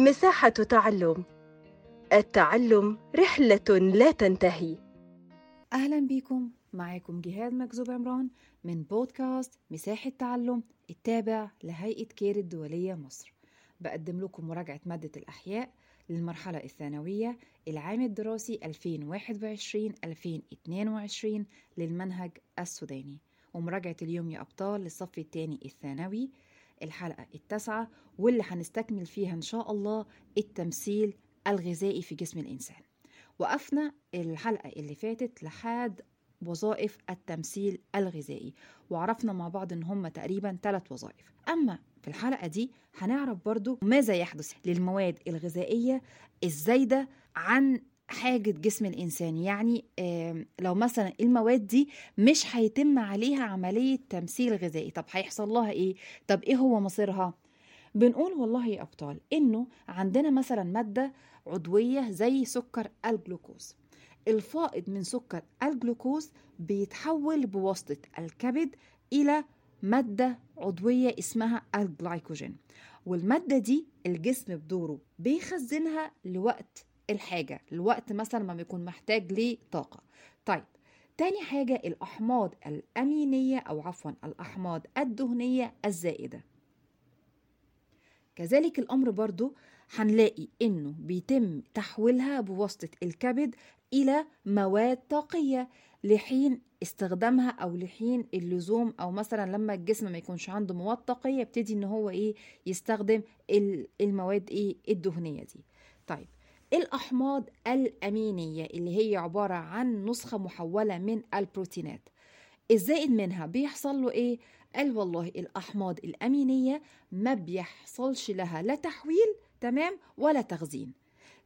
مساحة تعلم. التعلم رحلة لا تنتهي. أهلا بيكم معاكم جهاد مكذوب عمران من بودكاست مساحة تعلم التابع لهيئة كير الدولية مصر. بقدم لكم مراجعة مادة الأحياء للمرحلة الثانوية العام الدراسي 2021-2022 للمنهج السوداني. ومراجعة اليوم يا أبطال للصف الثاني الثانوي الحلقة التاسعة واللي هنستكمل فيها إن شاء الله التمثيل الغذائي في جسم الإنسان. وقفنا الحلقة اللي فاتت لحد وظائف التمثيل الغذائي وعرفنا مع بعض إن هم تقريبا ثلاث وظائف. أما في الحلقة دي هنعرف برضو ماذا يحدث للمواد الغذائية الزايدة عن حاجة جسم الإنسان يعني لو مثلا المواد دي مش هيتم عليها عملية تمثيل غذائي طب هيحصل لها إيه؟ طب إيه هو مصيرها؟ بنقول والله يا أبطال إنه عندنا مثلا مادة عضوية زي سكر الجلوكوز الفائض من سكر الجلوكوز بيتحول بواسطة الكبد إلى مادة عضوية اسمها الجلايكوجين والمادة دي الجسم بدوره بيخزنها لوقت الحاجة الوقت مثلا ما بيكون محتاج لطاقة طيب تاني حاجة الأحماض الأمينية أو عفوا الأحماض الدهنية الزائدة. كذلك الأمر برضو هنلاقي إنه بيتم تحويلها بواسطة الكبد إلى مواد طاقية لحين استخدامها أو لحين اللزوم أو مثلا لما الجسم ما يكونش عنده مواد طاقية يبتدي إن هو إيه يستخدم المواد إيه الدهنية دي. الأحماض الأمينية اللي هي عبارة عن نسخة محولة من البروتينات الزائد منها بيحصل له إيه؟ قال والله الأحماض الأمينية ما بيحصلش لها لا تحويل تمام ولا تخزين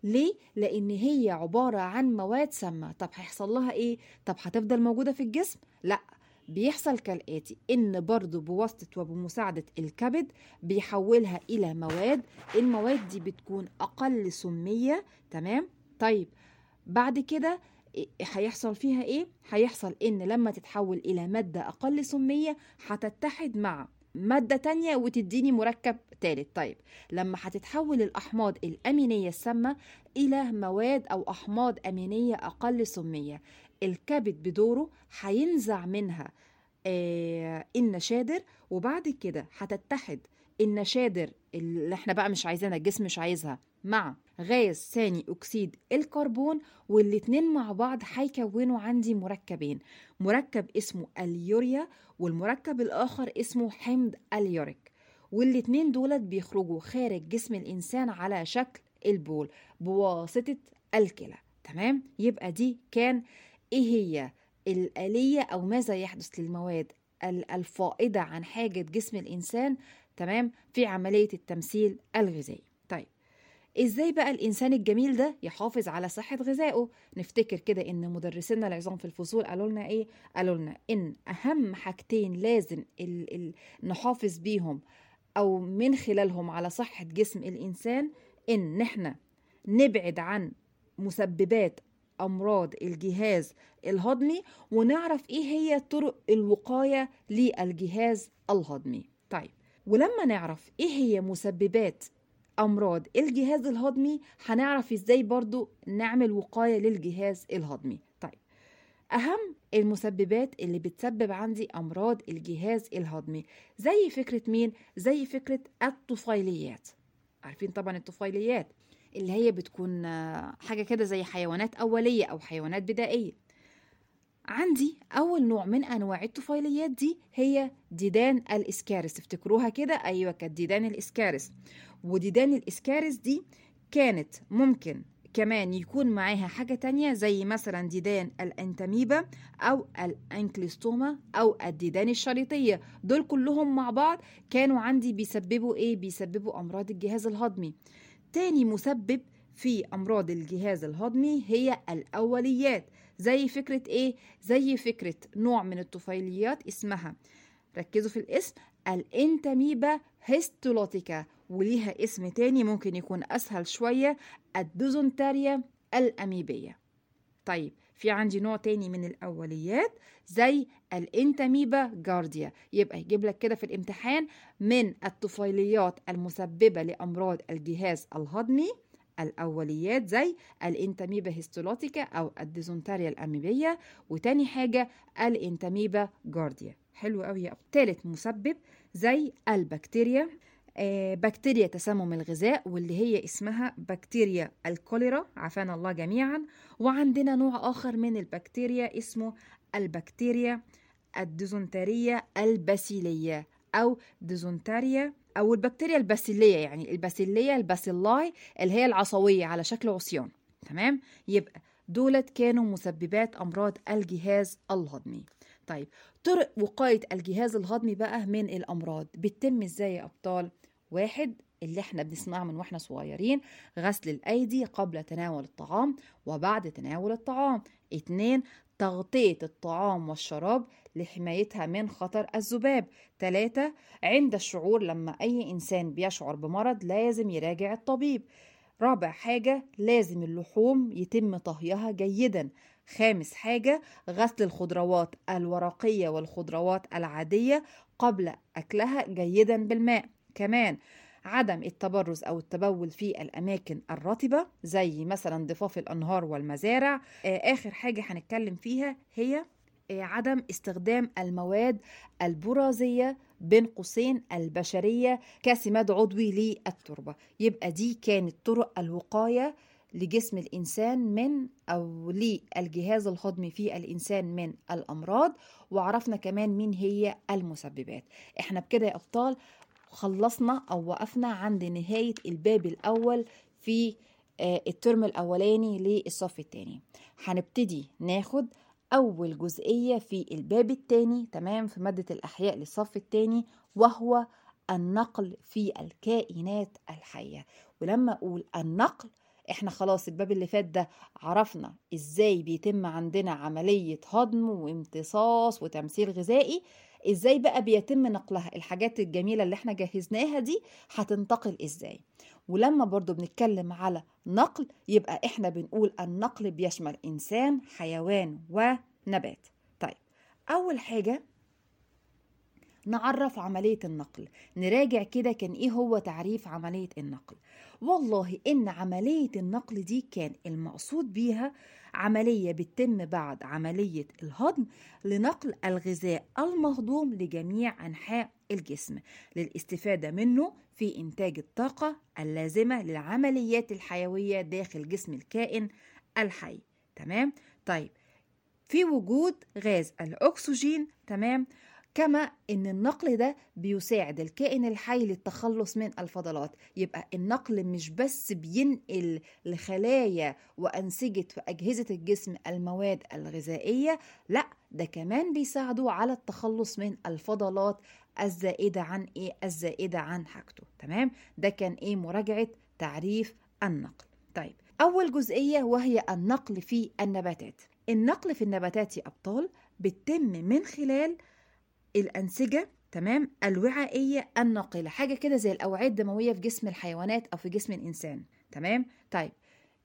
ليه؟ لأن هي عبارة عن مواد سامة طب هيحصل لها إيه؟ طب هتفضل موجودة في الجسم؟ لأ بيحصل كالآتي إن برضو بواسطة وبمساعدة الكبد بيحولها إلى مواد. المواد دي بتكون أقل سمية تمام؟ طيب بعد كده هيحصل فيها إيه؟ هيحصل إن لما تتحول إلى مادة أقل سمية هتتحد مع مادة تانية وتديني مركب تالت. طيب لما هتتحول الأحماض الأمينية السامة إلى مواد أو أحماض أمينية أقل سمية الكبد بدوره هينزع منها آه النشادر وبعد كده هتتحد النشادر اللي إحنا بقى مش عايزينها الجسم مش عايزها مع غاز ثاني أكسيد الكربون والاتنين مع بعض هيكونوا عندي مركبين. مركب اسمه اليوريا والمركب الآخر اسمه حمض اليوريك. والاتنين دولت بيخرجوا خارج جسم الإنسان على شكل البول بواسطة الكلى. تمام؟ يبقى دي كان إيه هي الآلية أو ماذا يحدث للمواد الفائضة عن حاجة جسم الإنسان؟ تمام؟ في عملية التمثيل الغذائي. طيب إزاي بقى الإنسان الجميل ده يحافظ على صحة غذائه؟ نفتكر كده إن مدرسينا العظام في الفصول قالوا لنا إيه؟ قالوا لنا إن أهم حاجتين لازم ال ال نحافظ بيهم أو من خلالهم على صحة جسم الإنسان إن إحنا نبعد عن مسببات أمراض الجهاز الهضمي ونعرف إيه هي طرق الوقاية للجهاز الهضمي. طيب ولما نعرف إيه هي مسببات أمراض الجهاز الهضمي هنعرف إزاي برضو نعمل وقاية للجهاز الهضمي. طيب أهم المسببات اللي بتسبب عندي أمراض الجهاز الهضمي زي فكرة مين؟ زي فكرة الطفيليات. عارفين طبعا الطفيليات؟ اللي هي بتكون حاجة كده زي حيوانات أولية أو حيوانات بدائية. عندي أول نوع من أنواع الطفيليات دي هي ديدان الإسكارس. تفتكروها كده؟ أيوة كانت ديدان الإسكارس. وديدان الإسكارس دي كانت ممكن كمان يكون معاها حاجة تانية زي مثلا ديدان الأنتاميبا أو الأنكليستوما أو الديدان الشريطية. دول كلهم مع بعض كانوا عندي بيسببوا إيه؟ بيسببوا أمراض الجهاز الهضمي. تاني مسبب في أمراض الجهاز الهضمي هي الأوليات زي فكرة إيه؟ زي فكرة نوع من الطفيليات اسمها ركزوا في الاسم الأنتاميبا هيستولوتيكا وليها اسم تاني ممكن يكون أسهل شوية الدوسنتاريا الأميبية طيب في عندي نوع تاني من الأوليات زي الانتاميبا جارديا. يبقى يجيب لك كده في الامتحان من الطفيليات المسببة لأمراض الجهاز الهضمي الأوليات زي الانتاميبا هيستولوتيكا أو الدوسنتاريا الأميبية وتاني حاجة الانتاميبا جارديا. حلو قوي يا. تالت مسبب زي البكتيريا. بكتيريا تسمم الغذاء واللي هي اسمها بكتيريا الكوليرا. عافانا الله جميعا. وعندنا نوع آخر من البكتيريا اسمه البكتيريا الديزونتارية الباسيلية أو ديزونتاريا أو البكتيريا الباسيلية يعني الباسيلية ال bacilli اللي هي العصوية على شكل عصيات. تمام؟ يبقى دولت كانوا مسببات أمراض الجهاز الهضمي. طيب طرق وقاية الجهاز الهضمي بقى من الأمراض. بتتم إزاي يا أبطال؟ واحد اللي إحنا بنسمعه من وإحنا صغيرين غسل الأيدي قبل تناول الطعام وبعد تناول الطعام. اتنين تغطية الطعام والشراب لحمايتها من خطر الذباب. تلاتة عند الشعور لما أي إنسان بيشعر بمرض لازم يراجع الطبيب. رابع حاجة لازم اللحوم يتم طهيها جيدا. خامس حاجة غسل الخضروات الورقية والخضروات العادية قبل أكلها جيدا بالماء. كمان عدم التبرز أو التبول في الأماكن الرطبة زي مثلا ضفاف الأنهار والمزارع. آه، آخر حاجة هنتكلم فيها هي آه، عدم استخدام المواد البرازية بين قوسين البشرية كسماد عضوي للتربة. يبقى دي كانت طرق الوقاية لجسم الإنسان من أو للجهاز الهضمي في الإنسان من الأمراض وعرفنا كمان مين هي المسببات. إحنا بكده يا أبطال خلصنا أو وقفنا عند نهاية الباب الأول في آه، الترم الأولاني للصف الثاني هنبتدي ناخد أول جزئية في الباب الثاني تمام في مادة الأحياء للصف الثاني وهو النقل في الكائنات الحية. ولما أقول النقل إحنا خلاص الباب اللي فات ده عرفنا إزاي بيتم عندنا عملية هضم وامتصاص وتمثيل غذائي إزاي بقى بيتم نقلها؟ الحاجات الجميلة اللي إحنا جهزناها دي هتنتقل إزاي؟ ولما برضو بنتكلم على نقل يبقى إحنا بنقول النقل بيشمل إنسان حيوان ونبات. طيب أول حاجة نعرف عملية النقل. نراجع كده كان إيه هو تعريف عملية النقل. والله إن عملية النقل دي كان المقصود بيها عملية بتتم بعد عملية الهضم لنقل الغذاء المهضوم لجميع أنحاء الجسم للاستفادة منه في إنتاج الطاقة اللازمة للعمليات الحيوية داخل جسم الكائن الحي تمام؟ طيب في وجود غاز الأكسجين تمام؟ كما إن النقل ده بيساعد الكائن الحي للتخلص من الفضلات. يبقى النقل مش بس بينقل لخلايا وأنسجة واجهزه الجسم المواد الغذائية لا ده كمان بيساعده على التخلص من الفضلات الزائدة عن إيه؟ الزائدة عن حاجته. تمام؟ ده كان إيه مراجعة تعريف النقل. طيب أول جزئية وهي النقل في النباتات. النقل في النباتات يا أبطال بتتم من خلال الأنسجة تمام؟ الوعائية الناقلة حاجة كده زي الأوعية الدموية في جسم الحيوانات أو في جسم الإنسان تمام؟ طيب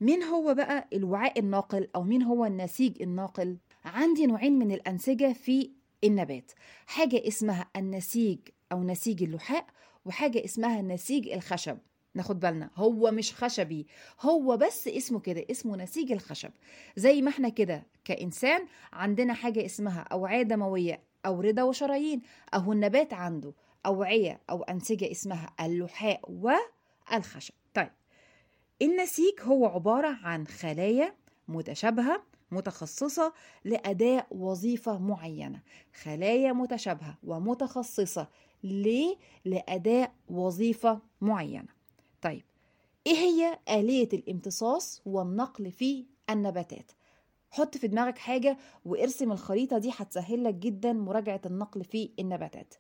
مين هو بقى الوعاء الناقل أو مين هو النسيج الناقل؟ عندي نوعين من الأنسجة في النبات حاجة اسمها النسيج أو نسيج اللحاء وحاجة اسمها نسيج الخشب. ناخد بالنا هو مش خشبي هو بس اسمه كده اسمه نسيج الخشب. زي ما إحنا كده كإنسان عندنا حاجة اسمها أوعية دموية أوردة وشرايين أهو النبات عنده أوعية أو أنسجة اسمها اللحاء والخشب طيب النسيج هو عبارة عن خلايا متشابهة متخصصة لأداء وظيفة معينة خلايا متشابهة ومتخصصة ليه؟ لأداء وظيفة معينة طيب إيه هي آلية الامتصاص والنقل في النباتات؟ حط في دماغك حاجة وارسم الخريطة دي هتسهل لك جدا مراجعة النقل في النباتات.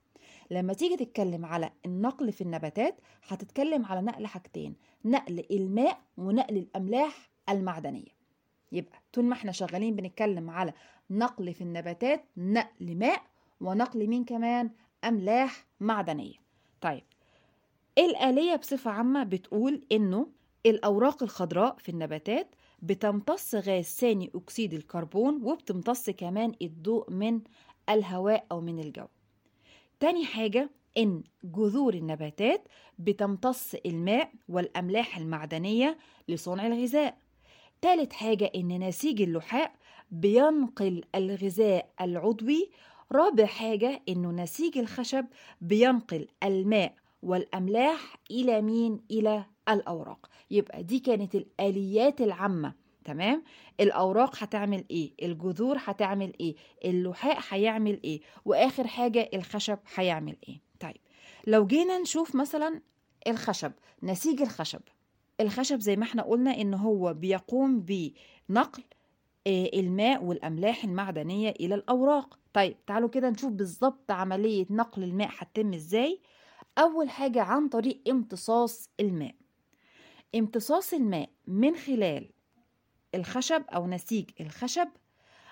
لما تيجي تتكلم على النقل في النباتات هتتكلم على نقل حاجتين نقل الماء ونقل الأملاح المعدنية. يبقى طول ما إحنا شغالين بنتكلم على نقل في النباتات نقل ماء ونقل مين كمان؟ أملاح معدنية. طيب الآلية بصفة عامة بتقول إنه الأوراق الخضراء في النباتات بتمتص غاز ثاني أكسيد الكربون وبتمتص كمان الضوء من الهواء أو من الجو. تاني حاجة إن جذور النباتات بتمتص الماء والأملاح المعدنية لصنع الغذاء. تالت حاجة إن نسيج اللحاء بينقل الغذاء العضوي. رابع حاجة إنه نسيج الخشب بينقل الماء والأملاح إلى مين؟ إلى الأوراق. يبقى دي كانت الآليات العامة تمام؟ الأوراق هتعمل إيه؟ الجذور هتعمل إيه؟ اللحاء هيعمل إيه؟ وآخر حاجة الخشب هيعمل إيه؟ طيب لو جينا نشوف مثلا الخشب نسيج الخشب. الخشب زي ما إحنا قلنا إن هو بيقوم بنقل آه، الماء والأملاح المعدنية إلى الأوراق. طيب تعالوا كده نشوف بالظبط عملية نقل الماء هتتم إزاي. أول حاجة عن طريق امتصاص الماء. امتصاص الماء من خلال الخشب أو نسيج الخشب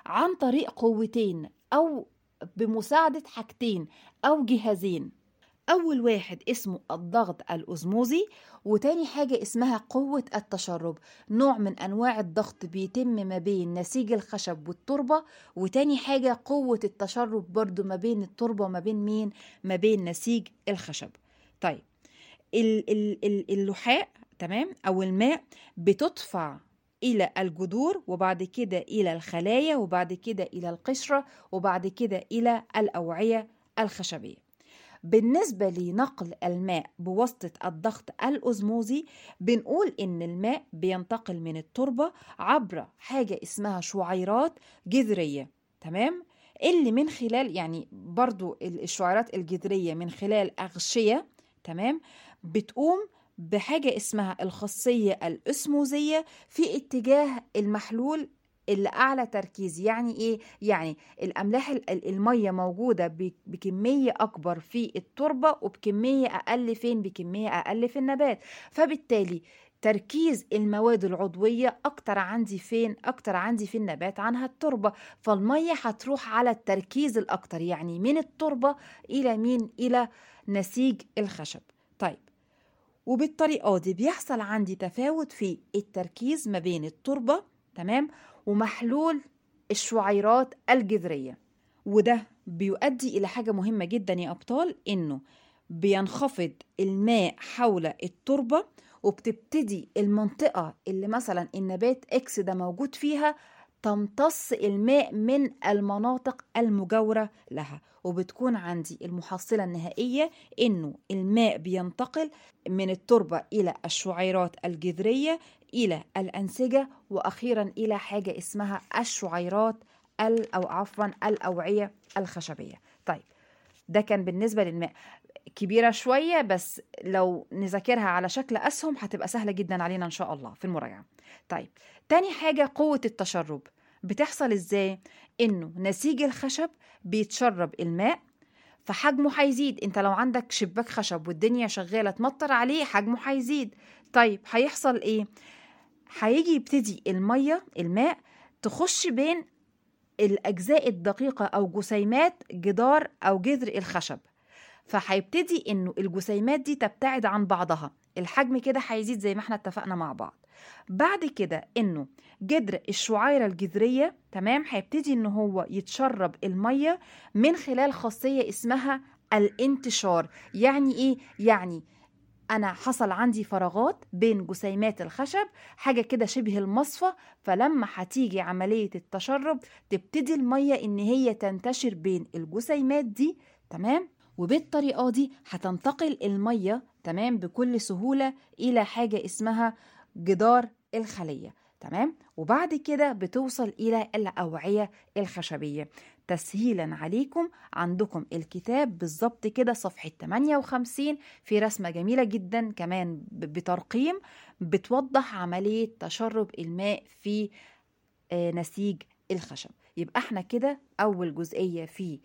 عن طريق قوتين أو بمساعدة حاجتين أو جهازين. أول واحد اسمه الضغط الأزموزي وتاني حاجة اسمها قوة التشرب نوع من أنواع الضغط بيتم ما بين نسيج الخشب والتربة وتاني حاجة قوة التشرب برضو ما بين التربة وما بين مين؟ ما بين نسيج الخشب. طيب ال- ال- ال- اللحاء تمام أو الماء بتدفع إلى الجذور وبعد كده إلى الخلايا وبعد كده إلى القشرة وبعد كده إلى الأوعية الخشبية بالنسبة لنقل الماء بواسطة الضغط الأزموزي بنقول إن الماء بينتقل من التربة عبر حاجة اسمها شعيرات جذرية تمام؟ اللي من خلال يعني برضو الشعيرات الجذرية من خلال أغشية تمام؟ بتقوم بحاجة اسمها الخاصية الأسموزية في اتجاه المحلول اللي أعلى تركيز يعني إيه؟ يعني الأملاح ال- ال- المية موجودة ب- بكمية أكبر في التربة وبكمية أقل فين؟ بكمية أقل في النبات فبالتالي تركيز المواد العضوية أكتر عندي فين؟ أكتر عندي في النبات عنها التربة فالمية هتروح على التركيز الأكتر يعني من التربة إلى مين؟ إلى نسيج الخشب طيب وبالطريقة دي بيحصل عندي تفاوت في التركيز ما بين التربة تمام؟ ومحلول الشعيرات الجذرية. وده بيؤدي إلى حاجة مهمة جدا يا أبطال إنه بينخفض الماء حول التربة وبتبتدي المنطقة اللي مثلا النبات إكس ده موجود فيها تمتص الماء من المناطق المجاورة لها وبتكون عندي المحصلة النهائية إنه الماء بينتقل من التربة إلى الشعيرات الجذرية إلى الأنسجة وأخيرا إلى حاجة اسمها الشعيرات ال أو عفوا الأوعية الخشبية. طيب ده كان بالنسبة للماء. كبيرة شوية بس لو نذاكرها على شكل أسهم هتبقى سهلة جدا علينا إن شاء الله في المراجعة. طيب تاني حاجة قوة التشرب. بتحصل إزاي؟ إنه نسيج الخشب بيتشرب الماء فحجمه هيزيد. أنت لو عندك شباك خشب والدنيا شغالة تمطر عليه حجمه هيزيد. طيب هيحصل إيه؟ هيجي يبتدي المية الماء تخش بين الأجزاء الدقيقة أو جسيمات جدار أو جذر الخشب. فهيبتدي إنه الجسيمات دي تبتعد عن بعضها. الحجم كده هيزيد زي ما إحنا اتفقنا مع بعض. بعد كده إنه جدر الشعيرة الجذرية تمام؟ هيبتدي إن هو يتشرب المية من خلال خاصية اسمها الانتشار. يعني إيه؟ يعني أنا حصل عندي فراغات بين جسيمات الخشب حاجة كده شبه المصفى فلما هتيجي عملية التشرب تبتدي المية إن هي تنتشر بين الجسيمات دي تمام؟ وبالطريقة دي هتنتقل المية تمام بكل سهولة إلى حاجة اسمها جدار الخلية تمام؟ وبعد كده بتوصل إلى الأوعية الخشبية. تسهيلا عليكم عندكم الكتاب بالظبط كده صفحة 58 في رسمة جميلة جدا كمان بترقيم بتوضح عملية تشرب الماء في آه، نسيج الخشب. يبقى إحنا كده أول جزئية في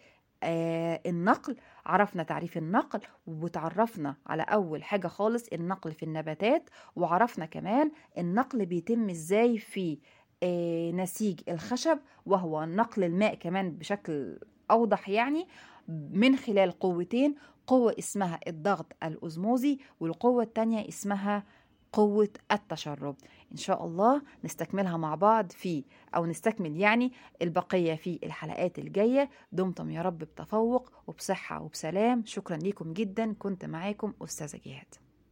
النقل عرفنا تعريف النقل وتعرفنا على أول حاجة خالص النقل في النباتات وعرفنا كمان النقل بيتم إزاي في آه، نسيج الخشب وهو نقل الماء كمان بشكل أوضح يعني من خلال قوتين قوة اسمها الضغط الأزموزي والقوة التانية اسمها قوة التشرب. إن شاء الله نستكملها مع بعض في أو نستكمل يعني البقية في الحلقات الجاية. دمتم يا رب بتفوق وبصحة وبسلام. شكرا لكم جدا. كنت معاكم أستاذة جهاد.